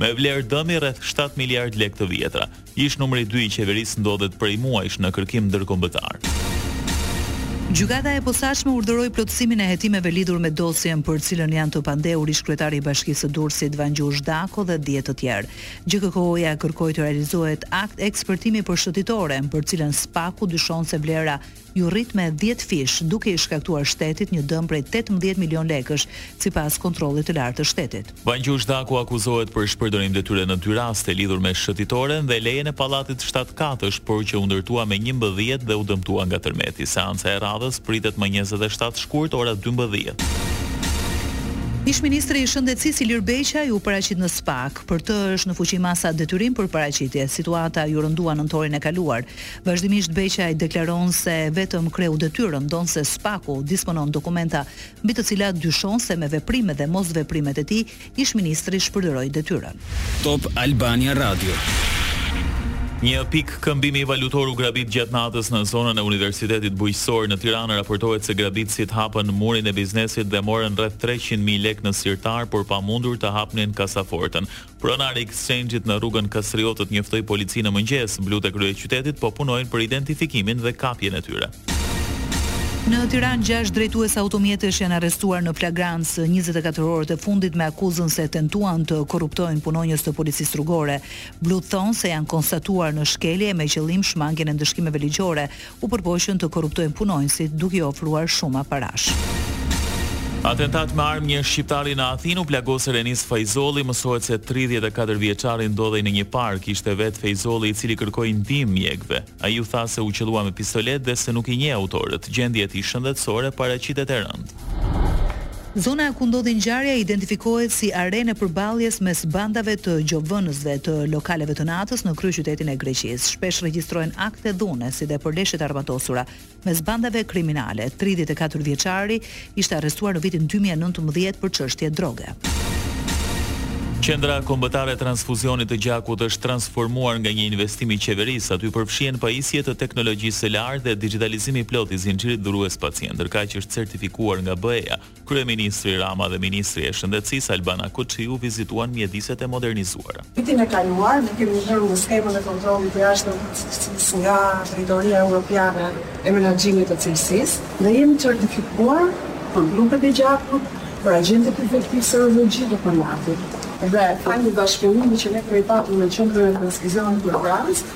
Me vlerë dëmi rreth shtatë miliardë lekë të vjetra, ish-numri dy i qeverisë ndodhet prej muajsh në kërkim ndërkombëtar. Gjykata e Posaçme urdhëroi plotësimin e hetimeve lidhur me dosjen për cilën janë të pandehur ish-kryetari i Bashkisë së Durrësit, Vangjush Dako dhe dhjetë të tjerë. GJKKO-ja kërkoi të realizohet akt ekspertimi për shëtitoren, për të cilën SPAK-u dyshon se vlera iu rrit me dhjetë fish, duke i shkaktuar shtetit një dëm prej tetëmbëdhjetë milionë lekësh, sipas Kontrollit të Lartë të Shtetit. Vangjush Dako akuzohet për shpërdorim detyre në dy raste lidhur me shëtitoren dhe lejen e pallatit shtatkatësh, por që u ndërtua me njëmbëdhjetë dhe u dëmtua nga tërmeti. Seanca e radhës pritet më njëzet e shtatë shkurt, ora dymbëdhjetë. Ish-ministri i Shëndetësisë Ilir Beqaj u paraqit në SPAK. Për të është në fuqi masa detyrim për paraqitje. Situata iu rëndua nëntorin e kaluar. Vazhdimisht Beqaj deklaron se vetëm kreu detyrën, ndonëse SPAK-u disponon dokumenta mbi të cilat dyshon se me veprimet dhe mosveprimet e tij, ish-ministri shpërdoroi detyrën. Top Albania Radio. Një pikë këmbimi valutor u grabit gjatë natës në zonën e Universitetit Bujqësor në Tiranë. Raportohet se grabitësit hapën murin e biznesit dhe morën rreth treqind mijë lekë në sirtar, por pa mundur të hapnin kasafortën. Pronari i Exchange-it në rrugën Kastriotët njoftoi policinë në mëngjes, blutë e kryeqytetit po punojnë për identifikimin dhe kapjen e tyre. Në Tiranë gjashtë drejtues automjetesh janë arrestuar në flagrancë njëzet e katër orët e fundit me akuzën se tentuan të korruptojnë punonjës të Policisë Rrugore. Blutë thonë se janë konstatuar në shkelje me qëllim shmangien e ndëshkimeve ligjore, u përpoqën të korruptojnë punonjësit duke i ofruar shuma parash. Atentat me armë një shqiptari në Athinë u plagos Renis Fejzolli mësohet se tridhjetë e katër vjeçari ndodhej në një park ishte vetë Fejzolli i cili kërkoi ndihmë mjekëve ai u tha se u qëllua me pistoletë dhe se nuk i njeh autorët gjendja e tij shëndetësore paraqitet e rëndë. Zona ku ndodhi ngjarja identifikohet si arenë e përballjes mes bandave të gjobëvënësve të lokaleve të natës në kryeqytetin e Greqisë. Shpesh regjistrohen akte dhune, si dhe përleshje të armatosura mes bandave kriminale. Tridhjetë e katër vjeçari ishte arrestuar në vitin dy mijë e nëntëmbëdhjetë për çështje droge. Qendra Kombëtare e Transfuzionit të Gjakut është transformuar nga një investim i qeverisë, aty përfshihen pajisje të teknologjisë së lartë dhe dixhitalizimi i plotë i zinxhirit dhurues pacient, ndërkaq është certifikuar nga BE-ja. Kryeministri Rama dhe ministrja e Shëndetësisë, Albana Koçiu vizituan mjediset e modernizuara. Vitin e kaluar ne kemi hyrë në skemën e kontrollit të jashtëm të cilësisë nga Drejtoria Europiane e Menaxhimit të Cilësisë dhe jemi certifikuar për grupet e gjakut, për agjentët infektivë serologjikë dhe për NAT-in. Dhe falë një bashkëpunimi që ne kemi patur me Qendrën e Transfuzionit në Francë,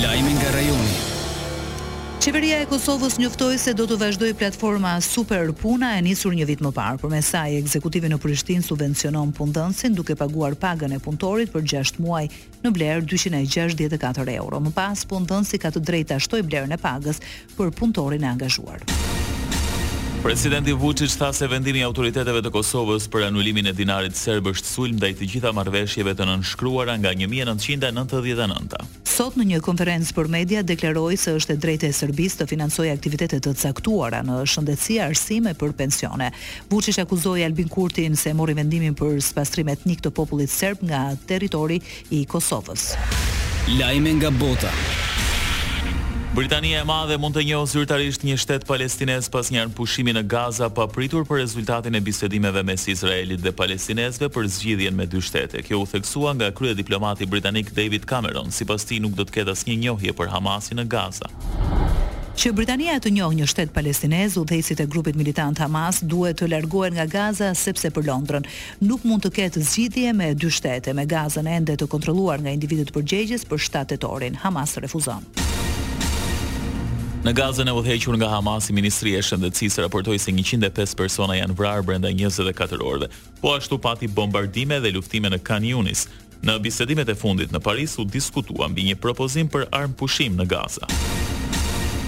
Lajme nga rajoni. Qeveria e Kosovës njoftoi se do të vazhdojë platforma Super Puna e nisur një vit më parë. Përmes saj, ekzekutivi në Prishtinë subvencionon punëdhënësin duke paguar pagën e punëtorit për gjashtë muaj në vlerë dyqind e gjashtëdhjetë e katër euro. Më pas, punëdhënësi ka të drejtë ta shtojë vlerën e pagës, për punëtorin e angazhuar. Presidenti Vuçiç tha se vendimi i autoriteteve të Kosovës për anulimin e dinarit serb është sulm ndaj të gjitha marrëveshjeve të nënshkruara nga një mijë e nëntëqind e nëntëdhjetë e nëntë. Sot në një konferencë për media deklaroi se është e drejtë e Serbisë të financojë aktivitete të caktuara në shëndetësi, arsim e për pensione. Vuçiç akuzoi Albin Kurtin se e mori vendimin për spastrim etnik të popullit serb nga territori i Kosovës. Lajme nga bota. Britania e Madhe mund të njohë zyrtarisht një shtet palestinez pas një armëpushimi në Gaza pa pritur për rezultatin e bisedimeve mes Izraelit dhe palestinezëve për zgjidhjen me dy shtete. Kjo u theksua nga kryediplomati britanik David Cameron, sipas tij nuk do të ketë asnjë njohje për Hamasin në Gaza. Që Britania të njohë një shtet palestinez, udhëheqësit e grupit militant Hamas duhet të largohen nga Gaza sepse për Londrën, Nuk mund të ketë zgjidhje me dy shtete, me Gazën ende të kontrolluar nga individët përgjegjës për shtatë tetorin. Hamas refuzon. Në Gazën e udhëhequr nga Hamasi, Ministria e Shëndetësisë raportoi se njëqind e pesë persona janë vrarë brenda njëzet e katër orëve. Po ashtu pati bombardime dhe luftime në Khan Yunis, Në bisedimet e fundit në Paris u diskutua mbi një propozim për armëpushim në Gaza.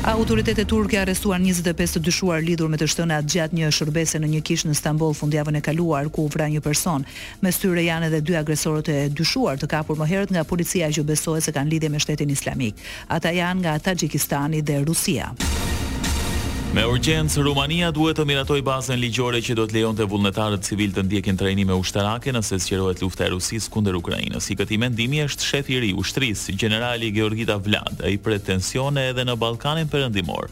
Autoritetet turke arrestuan njëzet e pesë të dyshuar lidhur me të shtënat gjatë një shërbese në një kishë në Stamboll fundjavën e kaluar, ku u vra një person. Mes tyre janë edhe dy agresorët e dyshuar, të kapur më herët nga policia që besohet se kanë lidhje me Shtetin Islamik. Ata janë nga Taxhikistani dhe Rusia. Me urgjencë, Rumania duhet të miratojë bazën ligjore që do të lejonte vullnetarët civilë të ndjekin trajnime ushtarake nëse zgjerohet lufta e Rusisë kundër Ukrainës. I këtij mendimi është shefi i ri i ushtrisë, gjenerali Georgita Vlad. Ai pret tensione edhe në Ballkanin Perëndimor.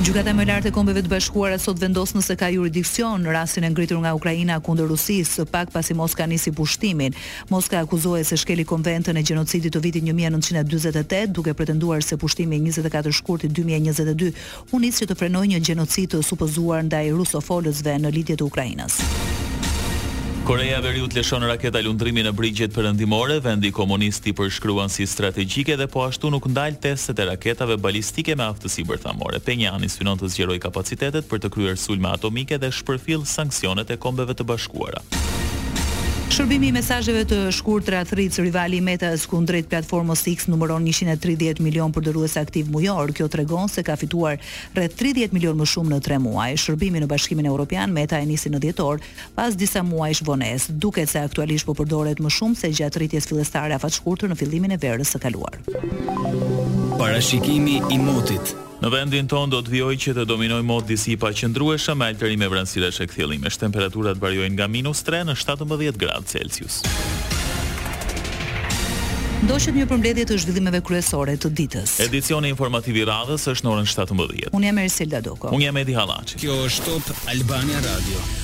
Gjykata më e Lartë e Kombeve të Bashkuara sot vendos nëse ka juridiksion në rastin e ngritur nga Ukraina kundër Rusisë, pak pasi Moska nisi pushtimin. Moska akuzohej se shkeli Konventën e Gjenocidit të vitit një mijë e nëntëqind e dyzet e tetë, duke pretenduar se pushtimi i njëzet e katër shkurtit dy mijë e njëzet e dy u nis që të frenojë një gjenocid të supozuar ndaj rusofolësve në lindje të Ukrainës. Koreja e Veriut lëshon raketa lundrimi në brigjet perëndimore, vendi komunist i përshkruan si strategjike dhe po ashtu nuk ndal testet e raketave balistike me aftësi bërthamore. Penjani synon të zgjerojë kapacitetet për të kryer sulme atomike dhe shpërfill sanksionet e Kombeve të Bashkuara. shkuara. Shërbimi i mesazheve të shkurtra Threads, rivali i Meta-s kundrejt platformës X, numëron njëqind e tridhjetë milionë përdorues aktivë mujorë. Kjo tregon se ka fituar rreth tridhjetë milionë më shumë në tre muaj. Shërbimin në Bashkimin Europian, Meta e nisi në dhjetor, pas disa muajsh vonesë. Duket se aktualisht po përdoret më shumë se gjatë rritjes fillestare afatshkurtër në fillimin e verës së kaluar. Parashikimi i motit. Në vendin tonë do të vijojë që të dominojë mot disi i paqëndrueshëm me alternime vranësirash e kthjellimesh. Temperaturat variojnë nga minus tre në shtatëmbëdhjetë gradë Celsius. Ndoqët një përmbledhje të zhvillimeve kryesore të ditës. Edicioni informativ i radhës është në orën shtatëmbëdhjetë. Unë jam Eriselda Doko. Unë jam Edi Hallaçi. Kjo është Top Albania Radio.